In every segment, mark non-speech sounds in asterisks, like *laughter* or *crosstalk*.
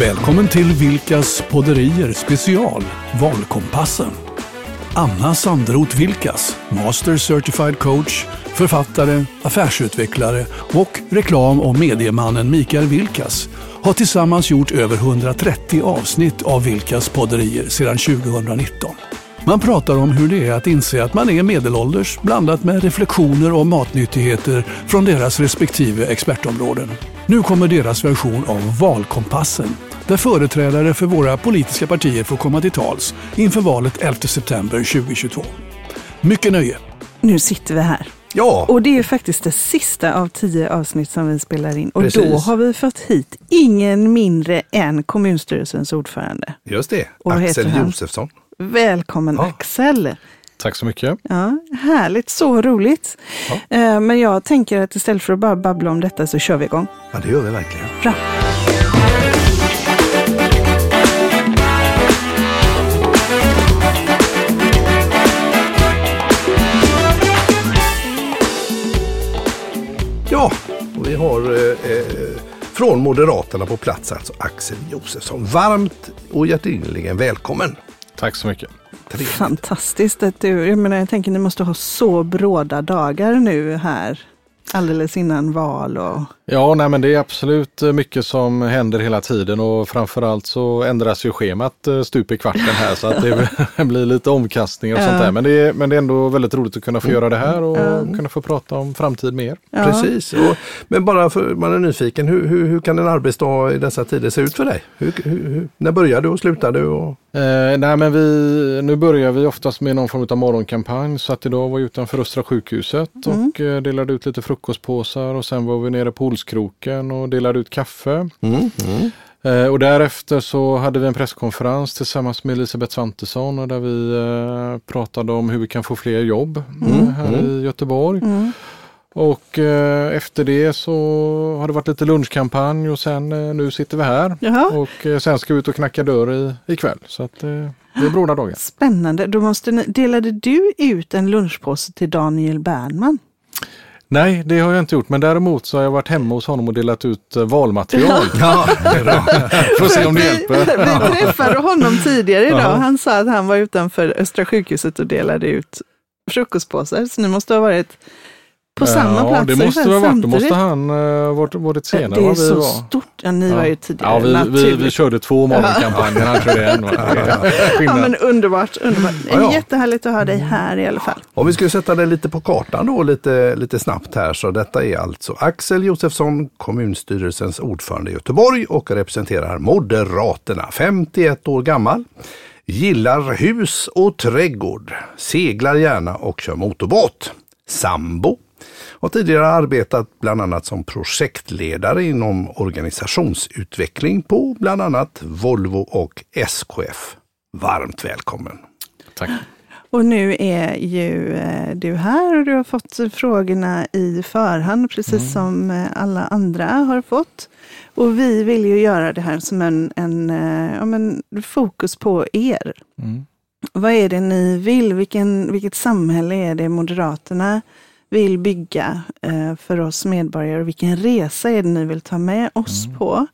Välkommen till Vilkas podderier special Valkompassen. Anna Sandroth Vilkas, Master Certified Coach, författare, affärsutvecklare och reklam och mediemannen Mikael Vilkas har tillsammans gjort över 130 avsnitt av Vilkas podderier sedan 2019. Man pratar om hur det är att inse att man är medelålders blandat med reflektioner och matnyttigheter från deras respektive expertområden. Nu kommer deras version av Valkompassen där företrädare för våra politiska partier får komma till tals inför valet 11 september 2022. Mycket nöje! Nu sitter vi här. Ja, Och det är faktiskt det sista av tio avsnitt som vi spelar in. Och Precis. då har vi fått hit ingen mindre än kommunstyrelsens ordförande. just det. Och Axel? Josefsson. Välkommen Ja. Axel! Tack så mycket. Ja, härligt, så roligt. Ja. Eh, Men jag tänker att istället för att bara babbla om detta så kör vi igång. Ja, det gör vi verkligen. Bra. Har eh, eh, från Moderaterna på plats alltså Axel Josefsson. Varmt och hjärtinnerligen välkommen. Tack så mycket. Trevligt. Fantastiskt att du, jag menar jag tänker ni måste ha så bråda dagar nu här. Alldeles innan val och Ja, nej, men det är absolut eh, mycket som händer hela tiden och framförallt så ändras ju schemat eh, stup i kvarten här så att det *laughs* blir lite omkastningar och Ja. sånt där. Men det, är, men det är ändå väldigt roligt att kunna få göra det här och Ja. kunna få prata om framtid mer. ja. Precis. Och, men bara för man är nyfiken, hur, hur, hur kan en arbetsdag i dessa tider se ut för dig? Hur, hur, hur, när börjar du och slutar du? Och... Eh, nej, men vi, nu börjar vi oftast med någon form av morgonkampanj så att idag var jag utanför Östra sjukhuset Mm. och eh, delade ut lite frukostpåsar och sen var vi nere på Olskroken och delade ut kaffe. Mm, mm. Eh, och därefter så hade vi en presskonferens tillsammans med Elisabeth Svantesson och där vi eh, pratade om hur vi kan få fler jobb eh, här i Göteborg. Och eh, efter det så har det varit lite lunchkampanj och sen eh, nu sitter vi här. Jaha. Och eh, sen ska vi ut och knacka dörr i, ikväll. Så att eh, det är bråda dagar. Spännande. Då måste ni, delade du ut en lunchpåse till Daniel Bernman? Nej, det har jag inte gjort. Men däremot så har jag varit hemma hos honom och delat ut eh, valmaterial. Ja. *laughs* Får se om det hjälper. Vi träffade honom tidigare idag. Ja. Han sa att han var utanför Östra sjukhuset och delade ut frukostpåsar. Så ni måste ha varit på samma ja, plats det måste ha varit. Då måste han uh, varit, varit senare det är så var. stort. Ja, ni var ju tidigare. Ja, vi, vi, naturligt. vi körde två morgonkampanjer, han körde en. va? Det är Ja, men underbart. underbart. Ja, ja. Jättehärligt att ha dig här i alla fall. Om vi skulle sätta det lite på kartan då lite, lite snabbt här så detta är alltså Axel Josefsson, kommunstyrelsens ordförande i Göteborg och representerar Moderaterna, 51 år gammal. Gillar hus och trädgård, seglar gärna och kör motorbåt. Sambo. Har tidigare arbetat bland annat som projektledare inom organisationsutveckling på bland annat Volvo och SKF. Varmt välkommen! Tack. Och nu är ju eh, du här och du har fått frågorna i förhand, precis som eh, alla andra har fått. Och vi vill ju göra det här som en, en eh, ja, men fokus på er. Mm. Vad är det ni vill? Vilken, vilket samhälle är det Moderaterna vill bygga eh, för oss medborgare? Vilken resa är det ni vill ta med oss på?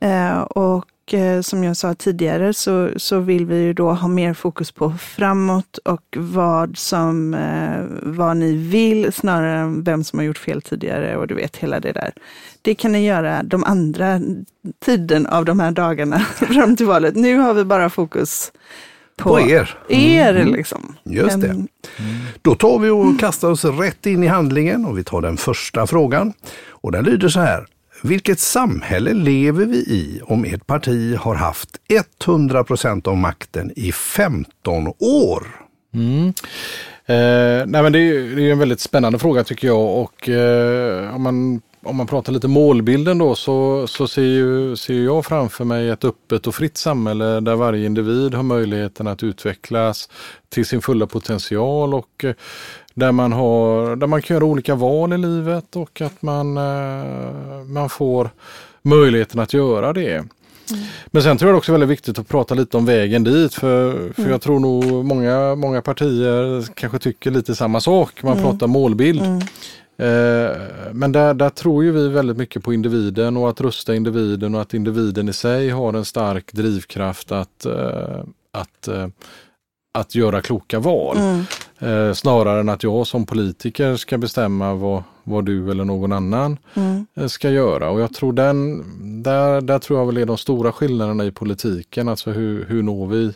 Eh, och eh, som jag sa tidigare så, så vill vi ju då ha mer fokus på framåt och vad som, vad ni vill snarare än vem som har gjort fel tidigare och du vet hela det där. Det kan ni göra de andra tiden av de här dagarna *laughs* fram till valet. Nu har vi bara fokus på, På er. er liksom. Just det. Då tar vi och kastar oss rätt in i handlingen och vi tar den första frågan. Och den lyder så här. Vilket samhälle lever vi i om ert parti har haft 100% av makten i 15 år? Mm. Eh, nej men det, är, ju- det är en väldigt spännande fråga tycker jag och eh, om, man, om man pratar lite målbilden då så, så ser, ju, ser jag framför mig ett öppet och fritt samhälle där varje individ har möjligheten att utvecklas till sin fulla potential och eh, där man, har, där man kan göra olika val i livet och att man, eh, man får möjligheten att göra det. Men sen tror jag också är väldigt viktigt att prata lite om vägen dit för, för jag tror nog många, många partier kanske tycker lite samma sak. Man pratar målbild. Eh, men där, där tror ju vi väldigt mycket på individen och att rusta individen och att individen i sig har en stark drivkraft att, eh, att, eh, att göra kloka val. Mm. Snarare än att jag som politiker ska bestämma vad, vad du eller någon annan Mm. ska göra. Och jag tror den, där, där tror jag väl är de stora skillnaderna i politiken. Alltså hur, hur når vi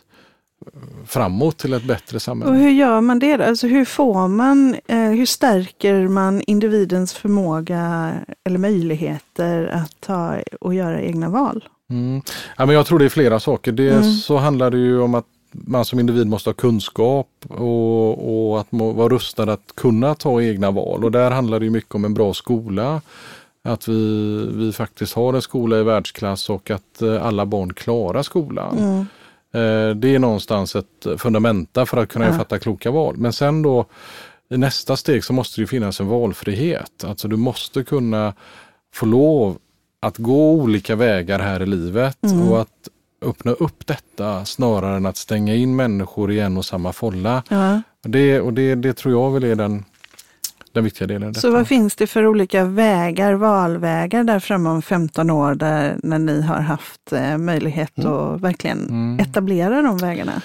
framåt till ett bättre samhälle? Och hur gör man det? Alltså hur får man, eh, hur stärker man individens förmåga eller möjligheter att ta och göra egna val? Mm. Ja, men jag tror det är flera saker. Dels Mm. så handlar det ju om att man som individ måste ha kunskap och, och att må, vara rustad att kunna ta egna val. Och där handlar det mycket om en bra skola. Att vi, vi faktiskt har en skola i världsklass och att eh, alla barn klarar skolan. Mm. Eh, Det är någonstans ett fundamenta för att kunna Ja. fatta kloka val. Men sen då i nästa steg så måste det finnas en valfrihet. Alltså du måste kunna få lov att gå olika vägar här i livet Mm. och att öppna upp detta snarare än att stänga in människor i en och samma folla. Ja. Och det, och det, det tror jag väl är den, den viktiga delen. Så vad finns det för olika vägar, valvägar där framme om 15 år där när ni har haft eh, möjlighet att verkligen Mm. etablera de vägarna?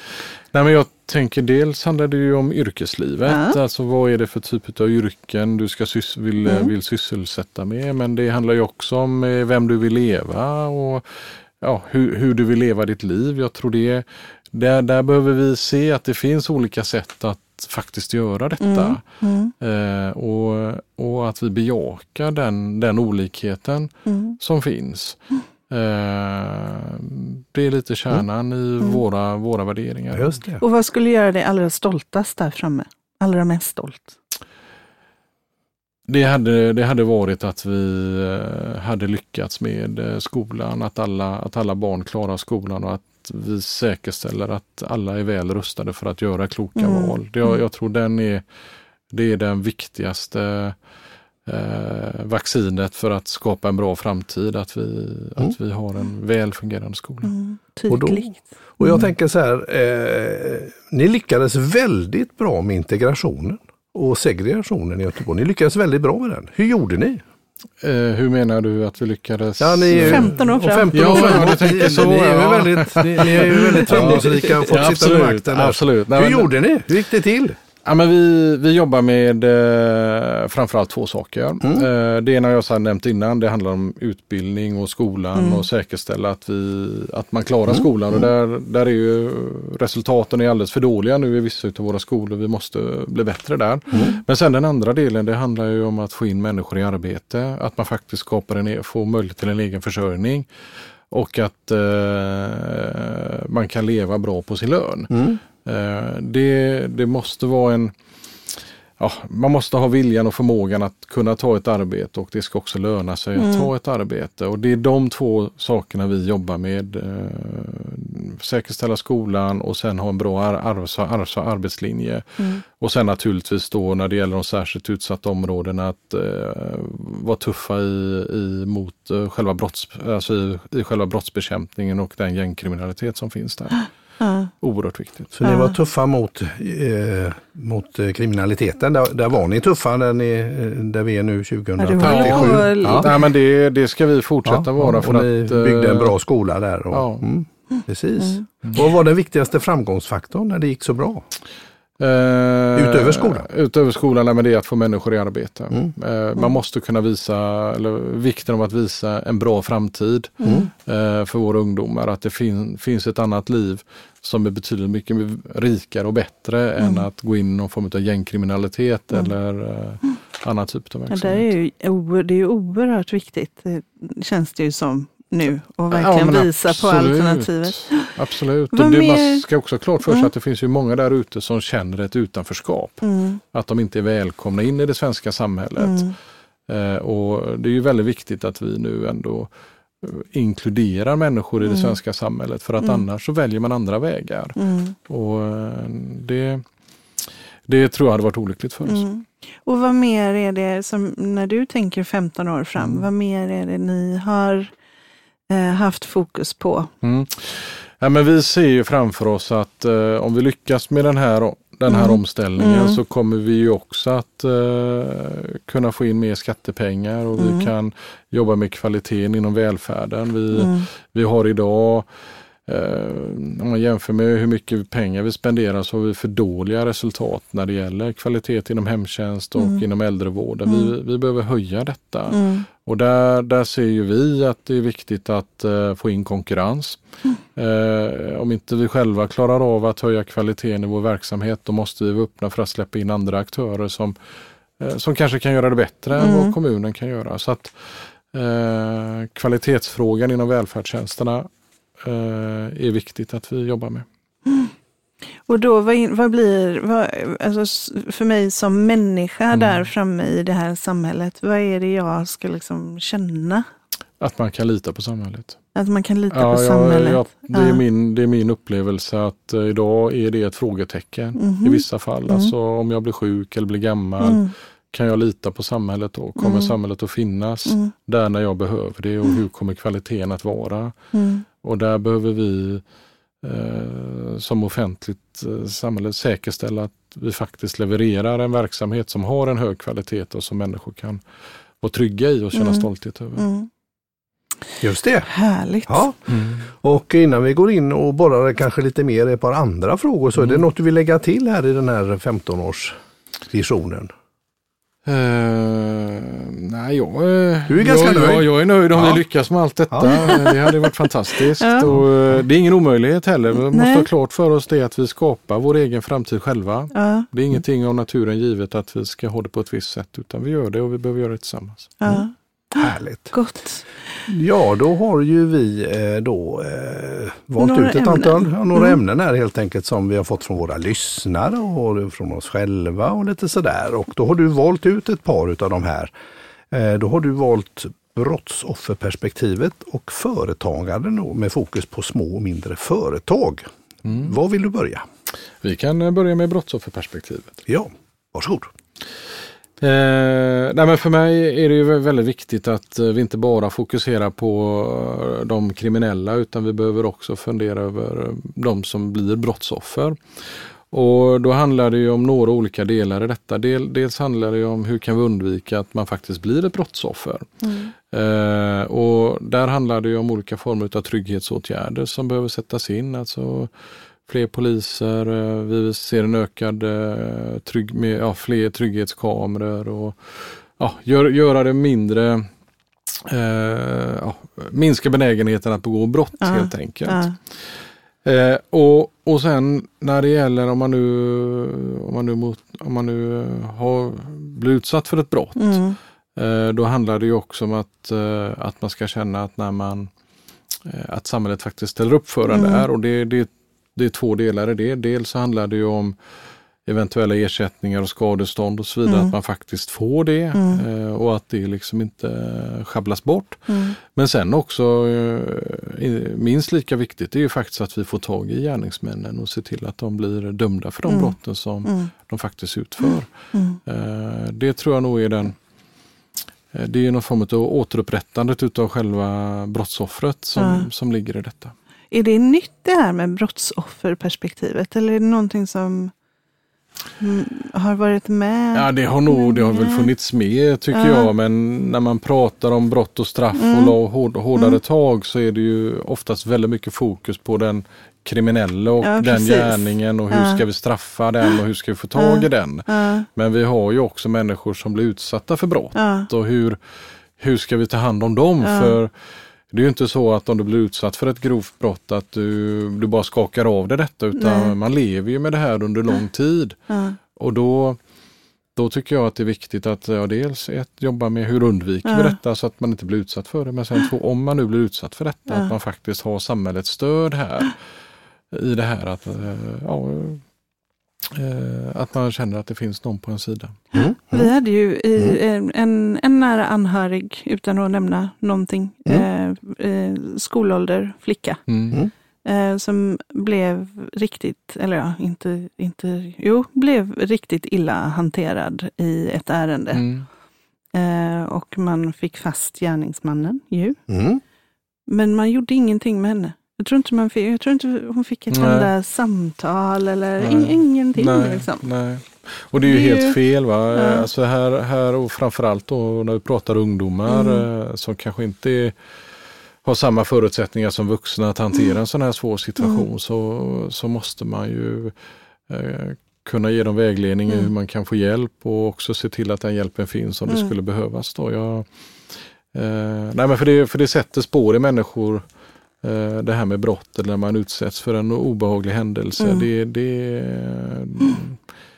Nej, men jag tänker dels handlar det ju om yrkeslivet. Ja. Alltså vad är det för typ av yrken du ska sys- vill, Mm. vill sysselsätta med. Men det handlar ju också om eh, vem du vill leva och ja, hur, hur du vill leva ditt liv. Jag tror det där, där behöver vi se att det finns olika sätt att faktiskt göra detta. Mm. Eh, och, och att vi bejakar den, den olikheten Mm. som finns. Eh, det är lite kärnan i Mm. våra, våra värderingar. Just det. Och vad skulle göra dig allra stoltast där framme? Allra mest stolt? Det hade, det hade varit att vi eh, hade lyckats med eh, skolan, att alla, att alla barn klarar skolan och att vi säkerställer att alla är väl rustade för att göra kloka Mm. val. Jag, jag tror den är, det är den viktigaste eh, vaccinet för att skapa en bra framtid, att vi, Mm. att vi har en väl fungerande skola. Mm. Och då-. Och jag Mm. tänker så här, eh, ni lyckades väldigt bra med integrationen och segregationen i Göteborg. Ni lyckades väldigt bra med den. Hur gjorde ni? Eh, hur menar du att vi lyckades? Ja, ni är ju- 15 år och fram. 15 år Ja, du tänker Ni- så, Ni är ju väldigt, ni, ni är ju väldigt framgångsrika och fått Ja, sitta absolut, makten. absolut. Nej, Hur men- gjorde ni? Hur gick det till? Ja, men vi, vi jobbar med eh, framförallt två saker. Mm. Eh, det ena jag har nämnt innan, det handlar om utbildning och skolan Mm. och säkerställa att, vi, att man klarar Mm. skolan. Och där, där är ju resultaten är alldeles för dåliga nu i vissa av våra skolor. Vi måste bli bättre där. Mm. Men sen den andra delen, det handlar ju om att få in människor i arbete. Att man faktiskt skapar en, e- får möjlighet till en egen försörjning. Och att eh, man kan leva bra på sin lön. Mm. Eh, det, det måste vara en... Ja, man måste ha viljan och förmågan att kunna ta ett arbete och det ska också löna sig att Mm. ta ett arbete. Och det är de två sakerna vi jobbar med. Eh, säkerställa skolan och sen ha en bra ar- arvs- arvs- arbetslinje. Mm. Och sen naturligtvis då när det gäller de särskilt utsatta områdena att eh, vara tuffa i, i, mot eh, själva, brotts, alltså i, i själva brottsbekämpningen och den gängkriminalitet som finns där. *gasps* Ja. Oerhört viktigt. Så ni var tuffa mot, eh, mot eh, kriminaliteten. Där, där var ni tuffa där, ni, eh, där vi är nu 2037. Ja, Ja. Nej, men det, det ska vi fortsätta vara för och ni att... eh, byggde en bra skola där. Och, ja. mm, precis. Mm. Vad var den viktigaste framgångsfaktorn när det gick så bra? eh, Utöver skolan? Utöver skolan, nej, men det är att få människor i arbete. Mm. Eh, man måste kunna visa, eller vikten av att visa en bra framtid Mm. eh, för våra ungdomar. Att det fin, finns ett annat liv som är betydligt mycket rikare och bättre än att gå in i någon form av gängkriminalitet eller eh, annan typ av Ja, verksamhet. det, är ju, det är ju oerhört viktigt, det känns det ju som nu, och verkligen Ja, visa på alternativet. Absolut. Vad Och det, mer- man ska också ha klart för sig Mm. att det finns ju många där ute som känner ett utanförskap. Mm. Att de inte är välkomna in i det svenska samhället. Mm. Eh, och Det är ju väldigt viktigt att vi nu ändå eh, inkluderar människor i det Mm. svenska samhället. För att Mm. annars så väljer man andra vägar. Mm. Och eh, det, det tror jag hade varit olyckligt för oss. Och vad mer är det som, när du tänker 15 år fram, vad mer är det ni har haft fokus på? Mm. Ja, men vi ser ju framför oss att eh, om vi lyckas med den här, den här Mm. omställningen Mm. så kommer vi ju också att eh, kunna få in mer skattepengar och Mm. vi kan jobba med kvaliteten inom välfärden. Vi, Mm. vi har idag Eh, om man jämför med hur mycket pengar vi spenderar så har vi för dåliga resultat när det gäller kvalitet inom hemtjänst och Mm. inom äldrevården. Vi, vi behöver höja detta. Mm. Och där, där ser ju vi att det är viktigt att eh, få in konkurrens. Eh, om inte vi själva klarar av att höja kvaliteten i vår verksamhet då måste vi vara öppna för att släppa in andra aktörer som, eh, som kanske kan göra det bättre än Mm. vad kommunen kan göra. Så att eh, Kvalitetsfrågan inom välfärdstjänsterna eh, är viktigt att vi jobbar med. Och då, vad, vad blir, vad, alltså för mig som människa Mm. där framme i det här samhället, vad är det jag ska liksom känna? Att man kan lita på samhället. Att man kan lita Ja, på ja, samhället? ja, det, är min, det är min upplevelse att eh, idag är det ett frågetecken Mhm. i vissa fall. Mm. Alltså om jag blir sjuk eller blir gammal, Mm, kan jag lita på samhället då? Kommer Mm. samhället att finnas mm, där när jag behöver det och hur kommer kvaliteten att vara? Mm, Och där behöver vi eh, som offentligt eh, samhälle säkerställa att vi faktiskt levererar en verksamhet som har en hög kvalitet och som människor kan vara trygga i och känna Mm. stolthet över. mm. Just det. Härligt. Ja. Och innan vi går in och borrar kanske lite mer i ett par andra frågor så är det Mm. något du vill lägga till här i den här 15-årsvisionen? Eh, nej, jag, eh, Du är ganska jag, nöjd. Jag, jag är nöjd om Ja. vi lyckas med allt detta. Det hade varit fantastiskt. *laughs* Ja. Och, eh, det är ingen omöjlighet heller. Vi måste Nej. ha klart för oss det att vi skapar vår egen framtid själva. Ja, Det är ingenting av naturen givet att vi ska ha det på ett visst sätt utan vi gör det och vi behöver göra det tillsammans. ja. Härligt. Gott. Ja, då har ju vi eh, då eh, valt Några ut ett ämnen. antal, ja, några Mm. ämnen här helt enkelt som vi har fått från våra lyssnare och från oss själva och lite sådär. Och då har du valt ut ett par utav de här. Eh, då har du valt brottsofferperspektivet och företagande då, med fokus på små och mindre företag. Mm. Vad vill du börja? Vi kan eh, börja med brottsofferperspektivet. Ja, varsågod. Eh, nej men för mig är det ju väldigt viktigt att eh, vi inte bara fokuserar på eh, de kriminella utan vi behöver också fundera över eh, de som blir brottsoffer. Och då handlar det om några olika delar i detta. Del, dels handlar det om hur kan vi undvika att man faktiskt blir ett brottsoffer. Mm. Eh, och där handlar det om olika former av trygghetsåtgärder som behöver sättas in. Alltså fler poliser, eh, vi ser en ökad eh, trygg, med, ja, fler trygghetskameror och ja, gör, göra det mindre eh, ja, minska benägenheten att begå brott Ja, helt enkelt. Eh, och, och sen när det gäller om man nu, om man nu, mot, om man nu eh, har blivit utsatt för ett brott Mm. Eh, Då handlar det ju också om att, att man ska känna att när man att samhället faktiskt ställer upp för en Mm. där och det, det, det är två delar i det. Dels så handlar det ju om eventuella ersättningar och skadestånd och så vidare, Mm. att man faktiskt får det Mm. eh, och att det liksom inte schabblas bort. Mm. Men sen också eh, minst lika viktigt är ju faktiskt att vi får tag i gärningsmännen och se till att de blir dömda för de Mm. brotten som Mm. de faktiskt utför. Mm. Eh, Det tror jag nog är den det är någon form av återupprättandet utav själva brottsoffret som, som ligger i detta. Är det nytt det här med brottsofferperspektivet eller är det någonting som mm, har varit med? Ja, det har nog det har väl länge? funnits med tycker Ja. jag, men när man pratar om brott och straff Mm. och hård, hårdare Mm. tag så är det ju oftast väldigt mycket fokus på den kriminella och Ja, den precis. gärningen och hur Ja. ska vi straffa den och hur ska vi få tag i den. Men vi har ju också människor som blir utsatta för brott. och hur, hur ska vi ta hand om dem? För det är ju inte så att om du blir utsatt för ett grovt brott att du, du bara skakar av dig detta utan Nej. man lever ju med det här under lång tid. ja, Och då, då tycker jag att det är viktigt att ja, dels ett, jobba med hur undviker vi Ja. detta så att man inte blir utsatt för det. Men sen två, om man nu blir utsatt för detta, Ja. att man faktiskt har samhällets stöd här i det här att, eh, ja, att man känner att det finns någon på en sida. Mm. Vi hade ju i, en, en, en nära anhörig, utan att nämna någonting, Mm. eh, eh, skolålder flicka. Mm. Mm. Eh, som blev riktigt, eller ja, inte, inte, jo, blev riktigt illa hanterad i ett ärende. Mm. Eh, och man fick fast gärningsmannen ju. Mm. Men man gjorde ingenting med henne. Jag tror inte, man fick, jag tror inte hon fick ett enda samtal eller Nej. in, ingenting. Nej, Liksom. nej. Och det är ju Det är helt ju- fel. Va? Ja. Alltså här, här och framförallt då när vi pratar ungdomar Mm. eh, som kanske inte är, har samma förutsättningar som vuxna att hantera Mm. en sån här svår situation så, så måste man ju eh, kunna ge dem vägledning i Mm. hur man kan få hjälp och också se till att den hjälpen finns om det Mm. skulle behövas. Då. Jag, eh, nej men för, det, för det sätter spår i människor det här med brott eller när man utsätts för en obehaglig händelse. Mm. Det, det,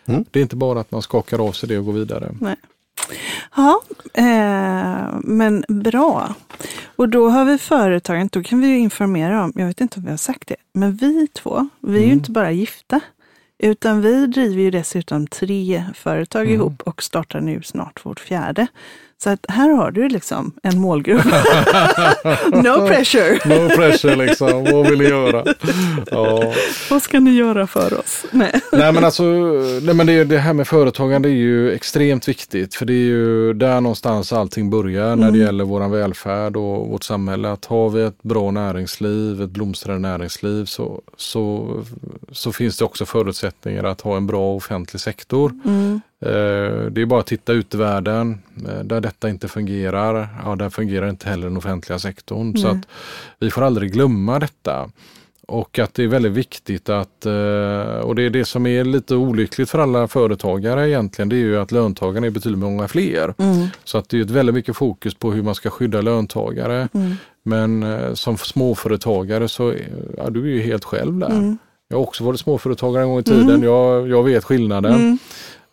Mm. det är inte bara att man skakar av sig det och går vidare. Ja, eh, men bra. Och då har vi företagen, då kan vi ju informera om, jag vet inte om vi har sagt det, men vi två, vi är ju Mm. inte bara gifta, utan vi driver ju dessutom tre företag Mm. ihop och startar nu snart vårt fjärde. Så att här har du liksom en målgrupp. *laughs* no pressure! No pressure liksom, vad vill ni göra? Ja. Vad ska ni göra för oss? Nej. Nej men alltså, nej, men det, det här med företagande är ju extremt viktigt för det är ju där någonstans allting börjar när det gäller våran välfärd och vårt samhälle. Att har vi ett bra näringsliv, ett blomstrande näringsliv så, så, så finns det också förutsättningar att ha en bra offentlig sektor. Mm. Eh, Det är bara att titta ut i världen eh, där detta inte fungerar. Ja, där fungerar inte heller den offentliga sektorn. Så Nej. att vi får aldrig glömma detta. Och att det är väldigt viktigt att, eh, och det är det som är lite olyckligt för alla företagare egentligen, det är ju att löntagarna är betydligt många fler. Mm. Så att det är ett väldigt mycket fokus på hur man ska skydda löntagare. Mm. Men som småföretagare så, ja, du är ju helt själv där. Mm. Jag har också varit småföretagare en gång i tiden, jag, jag vet skillnaden.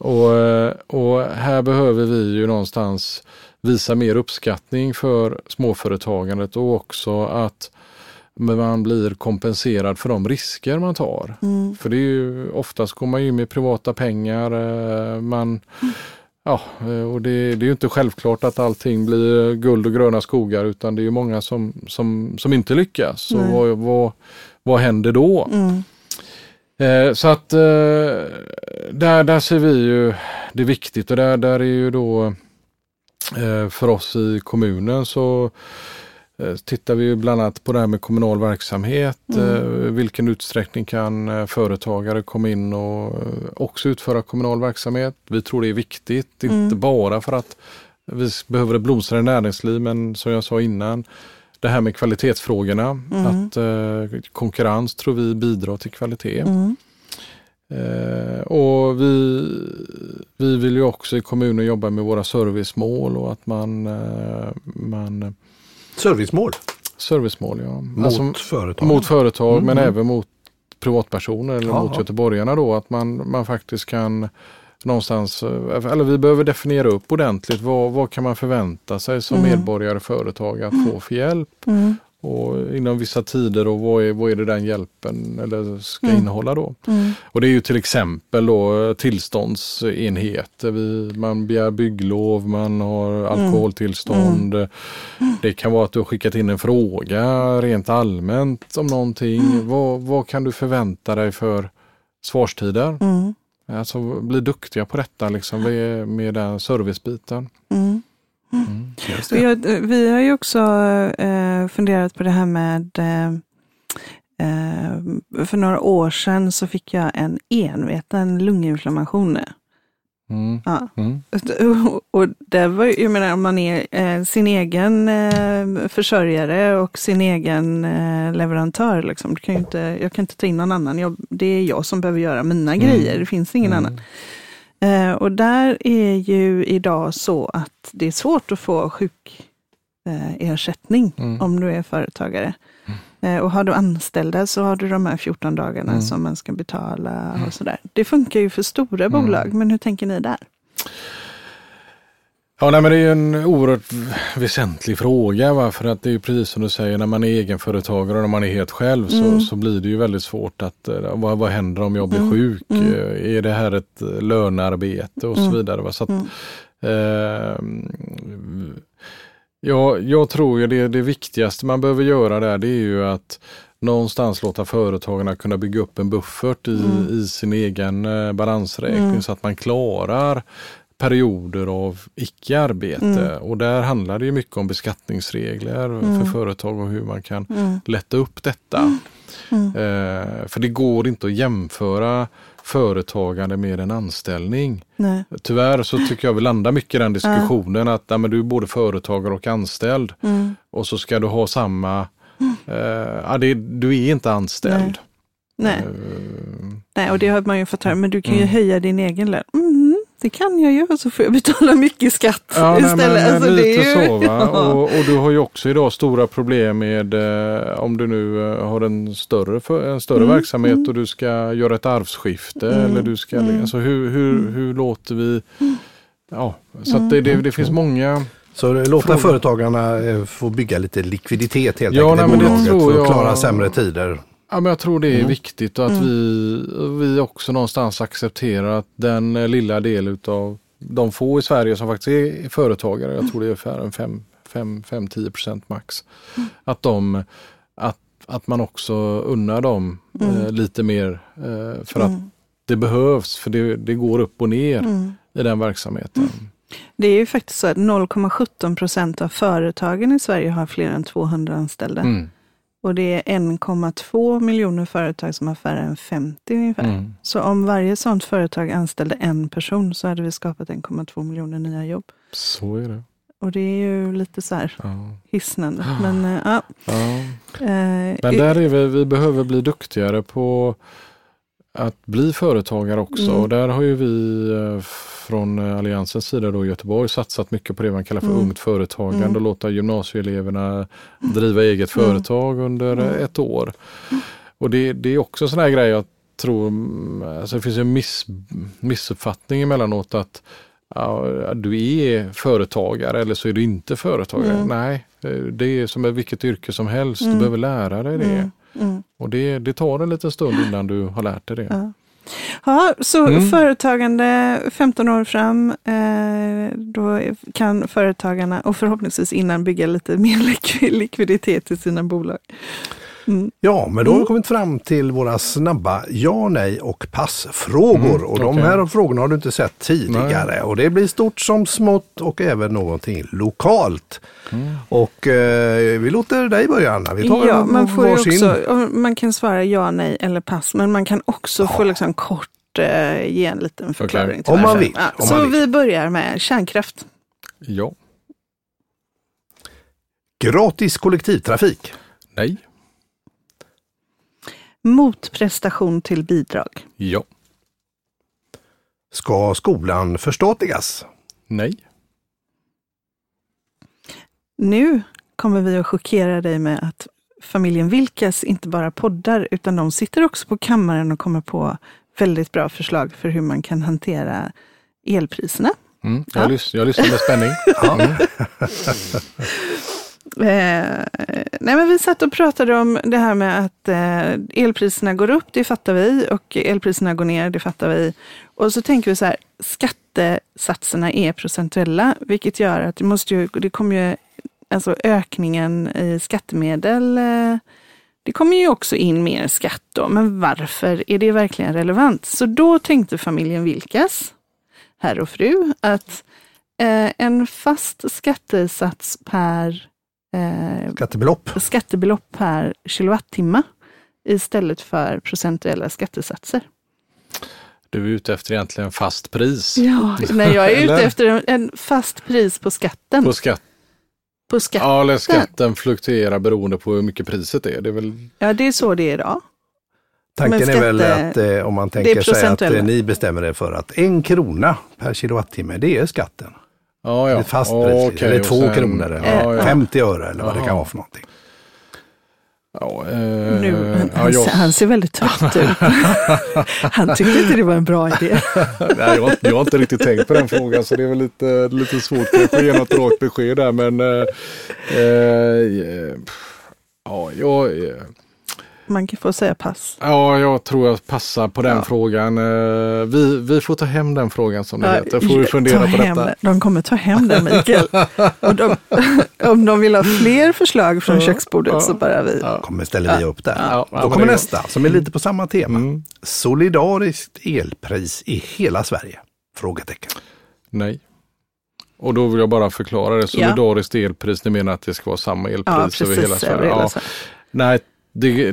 Mm. Och, eh, och här behöver vi ju någonstans visa mer uppskattning för småföretagandet och också att man blir kompenserad för de risker man tar. Mm. För det är ju oftast går man ju med privata pengar. eh, Man, ja, eh, och det, det är ju inte självklart att allting blir guld och gröna skogar utan det är ju många som, som, som inte lyckas. Så vad, vad, vad händer då? Mm. Eh, så att eh, där, där ser vi ju det är viktigt och där, där är ju då eh, för oss i kommunen så eh, tittar vi ju bland annat på det här med kommunal verksamhet. Mm. Eh, vilken utsträckning kan eh, företagare komma in och också utföra kommunal verksamhet? Vi tror det är viktigt, Mm. inte bara för att vi behöver ett blomstrande näringsliv men som jag sa innan det här med kvalitetsfrågorna, Mm. att eh, konkurrens tror vi bidrar till kvalitet. Mm. Eh, och vi, vi vill ju också i kommunen jobba med våra servicemål och att man, eh, man Servicemål servicemål ja. mot Alltså, företag. mot företag Mm. men även mot privatpersoner eller Jaha. mot göteborgarna då att man, man faktiskt kan någonstans, eh, eller vi behöver definiera upp ordentligt vad, vad kan man förvänta sig som Mm. medborgare och företag att få för hjälp Mm. och inom vissa tider och vad är, vad är det den hjälpen eller ska Mm. innehålla då. Mm. Och det är ju till exempel då eh, tillståndsenheter. Vi, man begär bygglov, man har alkoholtillstånd. Det kan vara att du har skickat in en fråga rent allmänt om någonting. Vad, vad kan du förvänta dig för svarstider? Mm. Alltså bli duktiga på detta liksom med, den servicebiten. Mm. Och det. jag, vi har ju också eh, funderat på det här med eh, eh, för några år sedan så fick jag en enveten lunginflammation. Mm. Ja. Mm. Och det var, ju- jag menar om man är eh, sin egen eh, försörjare och sin egen eh, leverantör. Liksom. Kan inte, jag kan inte ta in någon annan. Jag, det är jag som behöver göra mina grejer. Det finns ingen Mm. annan. Eh, och där är ju idag så att det är svårt att få sjukersättning eh, Mm. om du är företagare. Eh, och har du anställda så har du de här 14 dagarna Mm. som man ska betala och sådär. Det funkar ju för stora bolag, men hur tänker ni där? Ja, nej, men det är ju en oerhört väsentlig fråga. Va? För att det är precis som du säger, när man är egenföretagare och när man är helt själv så, Mm. så blir det ju väldigt svårt att, eh, vad, vad händer om jag blir Mm. sjuk? Mm. Eh, Är det här ett lönearbete och så Mm. vidare. Va? Så att, Mm. eh, ja, jag tror ju det, det viktigaste man behöver göra där det är ju att någonstans låta företagarna kunna bygga upp en buffert i, Mm. i sin egen eh, balansräkning Mm. så att man klarar perioder av icke-arbete Mm. och där handlar det ju mycket om beskattningsregler Mm. för företag och hur man kan Mm. lätta upp detta. Mm. Eh, för det går inte att jämföra företagande med en anställning. Nej. Tyvärr så tycker jag vi landar mycket i den diskussionen att nej, men du är både företagare och anställd Mm. och så ska du ha samma, eh, ja, det, du är inte anställd. Nej. Eh, Nej, och det har man ju fått höra, men du kan ju Mm. höja din egen lön. Mm, det kan jag och så får jag betala mycket skatt Ja, nej, istället. men, Alltså, lite det är ju, så. Va? *laughs* Ja. Och, och du har ju också idag stora problem med eh, om du nu eh, har en större, för, en större Mm, verksamhet mm. och du ska göra ett arvsskifte. Mm, Eller du ska, mm. alltså, hur, hur, Mm. hur låter vi... Ja, så att det, det, det finns många... Så låta Fråga. företagarna eh, få bygga lite likviditet helt Ja, enkelt nej, i bolaget för att jag- klara sämre tider. Ja, men jag tror det är Mm. viktigt och att Mm. vi, vi också någonstans accepterar att den eh, lilla del utav de få i Sverige som faktiskt är företagare, jag tror det är ungefär en 5-10 procent max, Mm. att, de, att, att man också unnar dem eh, Mm. lite mer eh, för att Mm, det behövs, för det, det går upp och ner i den verksamheten. Det är ju faktiskt så att 0,17 procent av företagen i Sverige har fler än 200 anställda. Mm. Och det är 1,2 miljoner företag som har färre än 50 ungefär. Mm. Så om varje sådant företag anställde en person så hade vi skapat 1,2 miljoner nya jobb. Så är det. Och det är ju lite så här Ja. hisnande. Men, eh, ja, Ja. eh, Men där är vi, vi behöver bli duktigare på att bli företagare också. Mm. Och där har ju vi eh, från eh, Alliansens sida då i Göteborg satsat mycket på det man kallar för Mm. ungt företagande Mm. och låta gymnasieeleverna driva eget Mm. företag under eh, Mm. ett år. Och det, det är också en sån här grej jag tror, alltså det finns en miss, missuppfattning emellanåt att ja, du är företagare eller så är du inte företagare. Nej, det är som med vilket yrke som helst. Du behöver lära dig det. mm. Och det, det tar en liten stund innan du har lärt dig det. Ja. Ja, så Mm. företagande 15 år fram, eh, då kan företagarna och förhoppningsvis innan bygga lite mer lik- likviditet i sina bolag. Mm. Ja, men då har vi Mm. kommit fram till våra snabba ja, nej och passfrågor. Mm, och de okej. här frågorna har du inte sett tidigare. Och det blir stort som smått och även någonting lokalt. Mm. Och eh, vi låter dig börja Anna. Vi tar Ja, man, får också, man kan svara ja, nej eller pass, men man kan också få liksom kort eh, ge en liten förklaring. till Om man vill, Ja, om så man vill. vi börjar med kärnkraft. Ja. Gratis kollektivtrafik. Nej. Motprestation till bidrag. Ja. Ska skolan förstatligas? Nej. Nu kommer vi att chockera dig med att familjen Vilkas inte bara poddar, utan de sitter också på kammaren och kommer på väldigt bra förslag för hur man kan hantera elpriserna. Mm. Jag, Ja. lys- jag lyssnar med spänning. Ja. *laughs* Eh, nej men vi satt och pratade om det här med att eh, elpriserna går upp, det fattar vi, och elpriserna går ner, det fattar vi. Och så tänker vi så här, skattesatserna är procentuella, vilket gör att det måste ju, det kommer ju, alltså ökningen i skattemedel, eh, det kommer ju också in mer skatt då, men varför är det verkligen relevant? Så då tänkte familjen Vilkas, herr och fru, att eh, en fast skattesats per eh, Skattebelopp. skattebelopp per kilowattimme istället för procentuella skattesatser. Du är ute efter egentligen fast pris Ja, *laughs* nej, jag är ute efter en, en fast pris på skatten. på skatt. På skatt. Ja, eller skatten fluktuerar beroende på hur mycket priset är. Det är väl Ja, det är så det är idag. Tanken Men är väl skatte- att eh, om man tänker sig att eh, ni bestämmer er för att en krona per kilowattimme, det är skatten. Ja, ja. Ett fast pris, Okej, eller två sen- kronor eller Ja, ja. 50 öre eller vad det kan vara för någonting. Ja, eh, Nu, ja, han, jag, han ser väldigt trött ut. *laughs* han tyckte inte det var en bra idé. *laughs* nej, jag, har- jag har inte riktigt tänkt på den frågan så det är väl lite, lite svårt att ge något rakt besked där. Men eh, eh, ja, jag, eh, Man kan få säga pass. ja, jag tror jag passar på den Ja. frågan. Eh, vi, vi får ta hem den frågan som det Ja, heter. Får vi fundera på hem, detta. De kommer ta hem den Mikael. *laughs* Och de, *laughs* om de vill ha fler förslag från Ja, köksbordet ja, så bara vi. ja. kommer ställer vi Ja. upp där. Ja, ja, Då kommer nästa som är lite på samma tema. Mm. Solidariskt elpris i hela Sverige? Frågetecken. Nej. Och då vill jag bara förklara det. Solidariskt elpris, det menar att det ska vara samma elpris ja, över hela Sverige. Ja. Nej, det, det,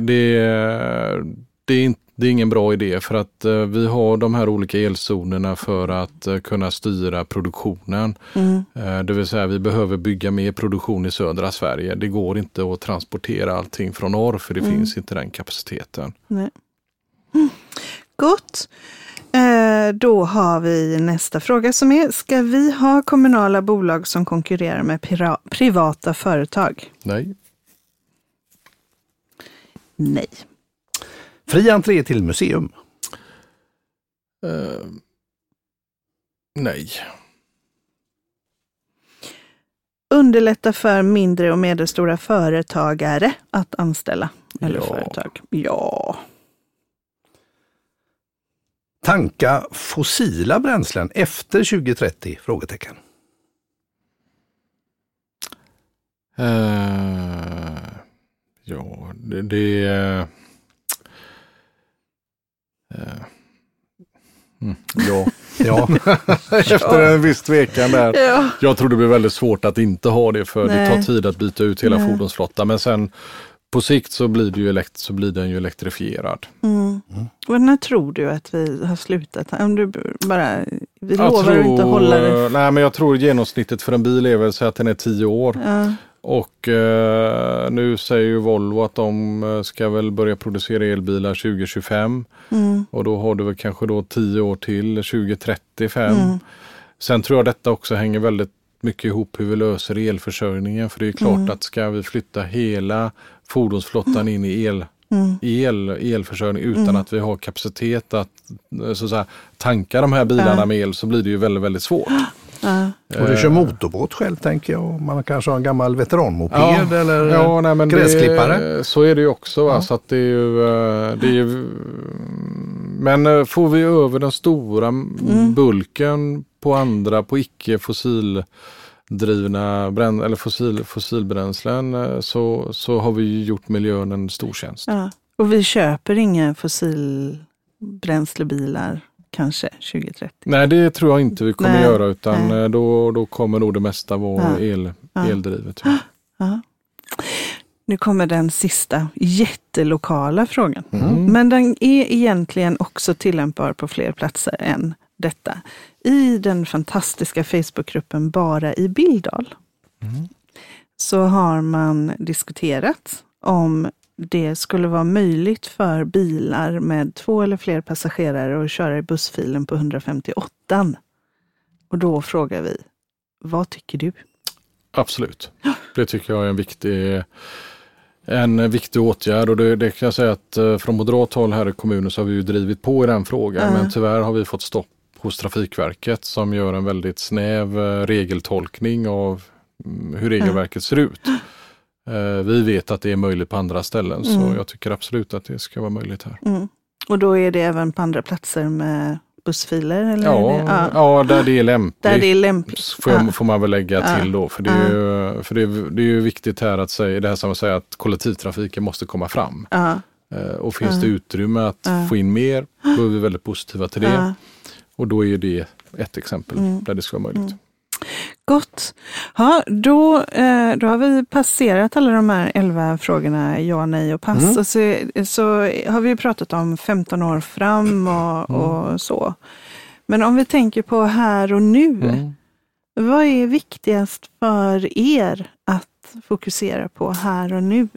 det, är det är ingen bra idé för att uh, vi har de här olika elzonerna för att uh, kunna styra produktionen. Mm. Uh, det vill säga vi behöver bygga mer produktion i södra Sverige. Det går inte att transportera allting från norr för det mm. finns inte den kapaciteten. Nej. Mm. Gott. Då har vi nästa fråga som är, ska vi ha kommunala bolag som konkurrerar med privata företag? Nej. Nej. Fri entré till museum? Uh, nej. Underlätta för mindre och medelstora företagare att anställa eller ja. företag? Ja. Tanka fossila bränslen efter 2030? Frågetecken. Uh, det, det Eh, mm, *laughs* ja. ja. Efter en viss tvekan där. Ja. Jag tror det blir väldigt svårt att inte ha det för Nej. det tar tid att byta ut hela Nej. fordonsflottan. Men sen på sikt så blir, det ju elekt så blir den ju elektrifierad. Mm. Mm. Och när tror du att vi har slutat? Om du bara, vi jag lovar tror, att inte hålla det. Nej men jag tror genomsnittet för en bil är väl så att den är tio år. Ja. Och eh, nu säger ju Volvo att de eh, ska väl börja producera elbilar 2025. Mm. Och då har du väl kanske då 10 år till, 2035. Mm. Sen tror jag detta också hänger väldigt mycket ihop hur vi löser elförsörjningen. För det är klart mm. att ska vi flytta hela fordonsflottan in i el, mm. el, elförsörjning utan mm. att vi har kapacitet att, eh, så att säga, tanka de här bilarna med el så blir det ju väldigt, väldigt svårt. *gasps* Ja. Och du kör motorbåt själv tänker jag. Man kanske har en gammal veteranmoped ja, eller ja, nej, men gräsklippare. Det, så är det ju också. Ja. Så att det är ju, eh, det är ju, men eh, får vi över den stora mm. bulken på andra, på icke fossildrivna brän, eller fossil, fossilbränslen eh, så, så har vi gjort miljön en stor tjänst. Ja. Och vi köper inga fossilbränslebilar kanske 2030? Nej, det tror jag inte vi kommer Nej. göra utan eh, då, då kommer nog det mesta vara ja. el, ja. eldrivet. *gasps* Ja. Nu kommer den sista jättelokala frågan. Mm. Men den är egentligen också tillämpbar på fler platser än detta. I den fantastiska Facebookgruppen Bara i Bildal mm. så har man diskuterat om det skulle vara möjligt för bilar med två eller fler passagerare att köra i bussfilen på 158. Och då frågar vi, vad tycker du? Absolut, det tycker jag är en viktig, en viktig åtgärd och det, det kan jag säga att eh, från moderat håll här i kommunen så har vi ju drivit på i den frågan mm. men tyvärr har vi fått stopp hos Trafikverket som gör en väldigt snäv eh, regeltolkning av mm, hur regelverket ser ut. Eh, vi vet att det är möjligt på andra ställen mm. så jag tycker absolut att det ska vara möjligt här. Mm. Och då är det även på andra platser med bussfiler? Eller ja, ja. ja, där det är lämpligt. Där det är lämpligt. Får, jag, får man väl lägga ja. till då. För, det är, ju, för det, är, det är ju viktigt här att säga, det här som att säga att kollektivtrafiken måste komma fram. Eh, och finns det utrymme att få in mer, då är vi väldigt positiva till det. Och då är det ett exempel mm. där det ska vara möjligt. Gott. Ja, då, eh, då har vi passerat alla de här elva frågorna, ja, nej och pass. Mm. Och så, så har vi pratat om 15 år fram och, mm. och så. Men om vi tänker på här och nu. Mm. Vad är viktigast för er att fokusera på här och nu?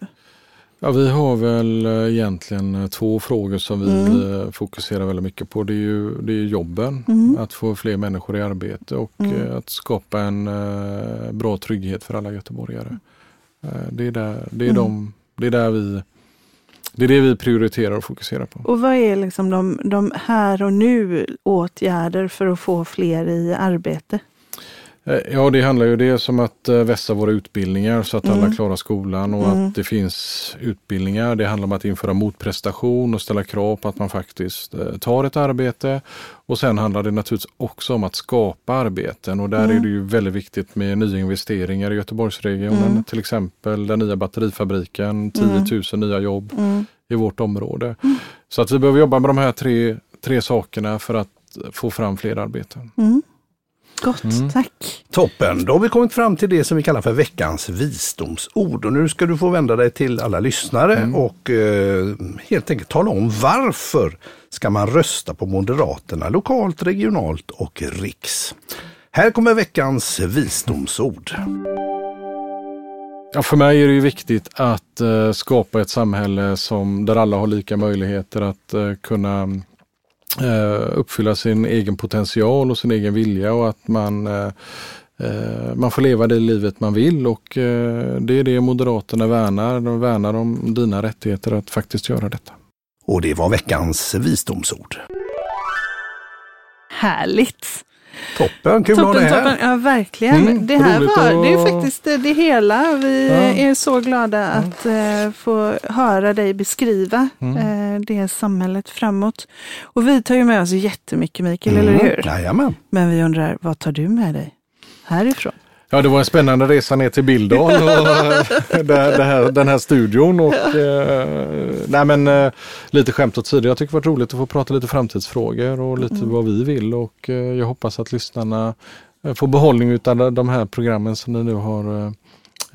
Ja, vi har väl eh, egentligen eh, två frågor som vi mm. Eh, fokuserar väldigt mycket på. Det är ju det är jobben, mm. att få fler människor i arbete och mm. att skapa en bra trygghet för alla göteborgare. Det är, där, det, är mm. de, det är där vi det är det vi prioriterar och fokuserar på. Och vad är liksom de, de här och nu åtgärder för att få fler i arbete? Eh, ja, det handlar ju dels om att eh, vässa våra utbildningar så att mm. alla klarar skolan och mm. att det finns utbildningar. Det handlar om att införa motprestation och ställa krav på att man faktiskt eh, tar ett arbete. Och sen handlar det naturligtvis också om att skapa arbeten och där mm. är det ju väldigt viktigt med nyinvesteringar i Göteborgsregionen. Mm. Till exempel den nya batterifabriken, 10 000 mm. nya jobb mm. i vårt område. Så att vi behöver jobba med de här tre, tre sakerna för att få fram fler arbeten. Gott, Mm. tack. Toppen, då har vi kommit fram till det som vi kallar för veckans visdomsord. Och nu ska du få vända dig till alla lyssnare och eh, helt enkelt tala om varför ska man rösta på Moderaterna lokalt, regionalt och riks. Här kommer veckans visdomsord. Ja, för mig är det ju viktigt att eh, skapa ett samhälle som, där alla har lika möjligheter att eh, kunna uppfylla sin egen potential och sin egen vilja och att man, eh, eh, man får leva det livet man vill och eh, det är det Moderaterna värnar. De värnar om dina rättigheter att faktiskt göra detta. Och det var veckans visdomsord. Härligt. Toppen, kul att ha Toppen, dig här. toppen. Ja, verkligen. Mm, det här var, det är faktiskt det, det hela. Vi Ja. är så glada att eh, få höra dig beskriva Mm. eh, det samhället framåt. Och vi tar ju med oss jättemycket Mikael, Mm, eller hur? Jajamän. Men vi undrar, vad tar du med dig härifrån? Ja, det var en spännande resa ner till Bildal och *laughs* det, det här, den här studion. Och, eh, nej men, eh, lite skämt åt sidan. Jag tycker det varit roligt att få prata lite framtidsfrågor och lite vad vi vill. Och eh, jag hoppas att lyssnarna eh, får behållning av de här programmen som ni nu har eh,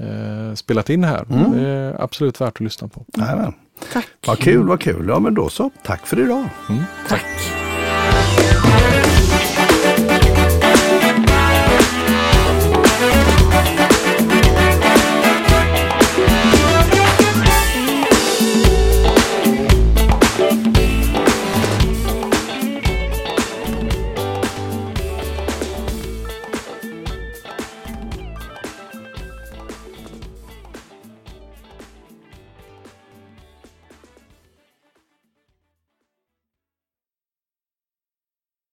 eh, spelat in här. Mm. Det är absolut värt att lyssna på. Jajamän. Tack. Vad kul, vad kul. Ja men då så. Tack för idag. Tack.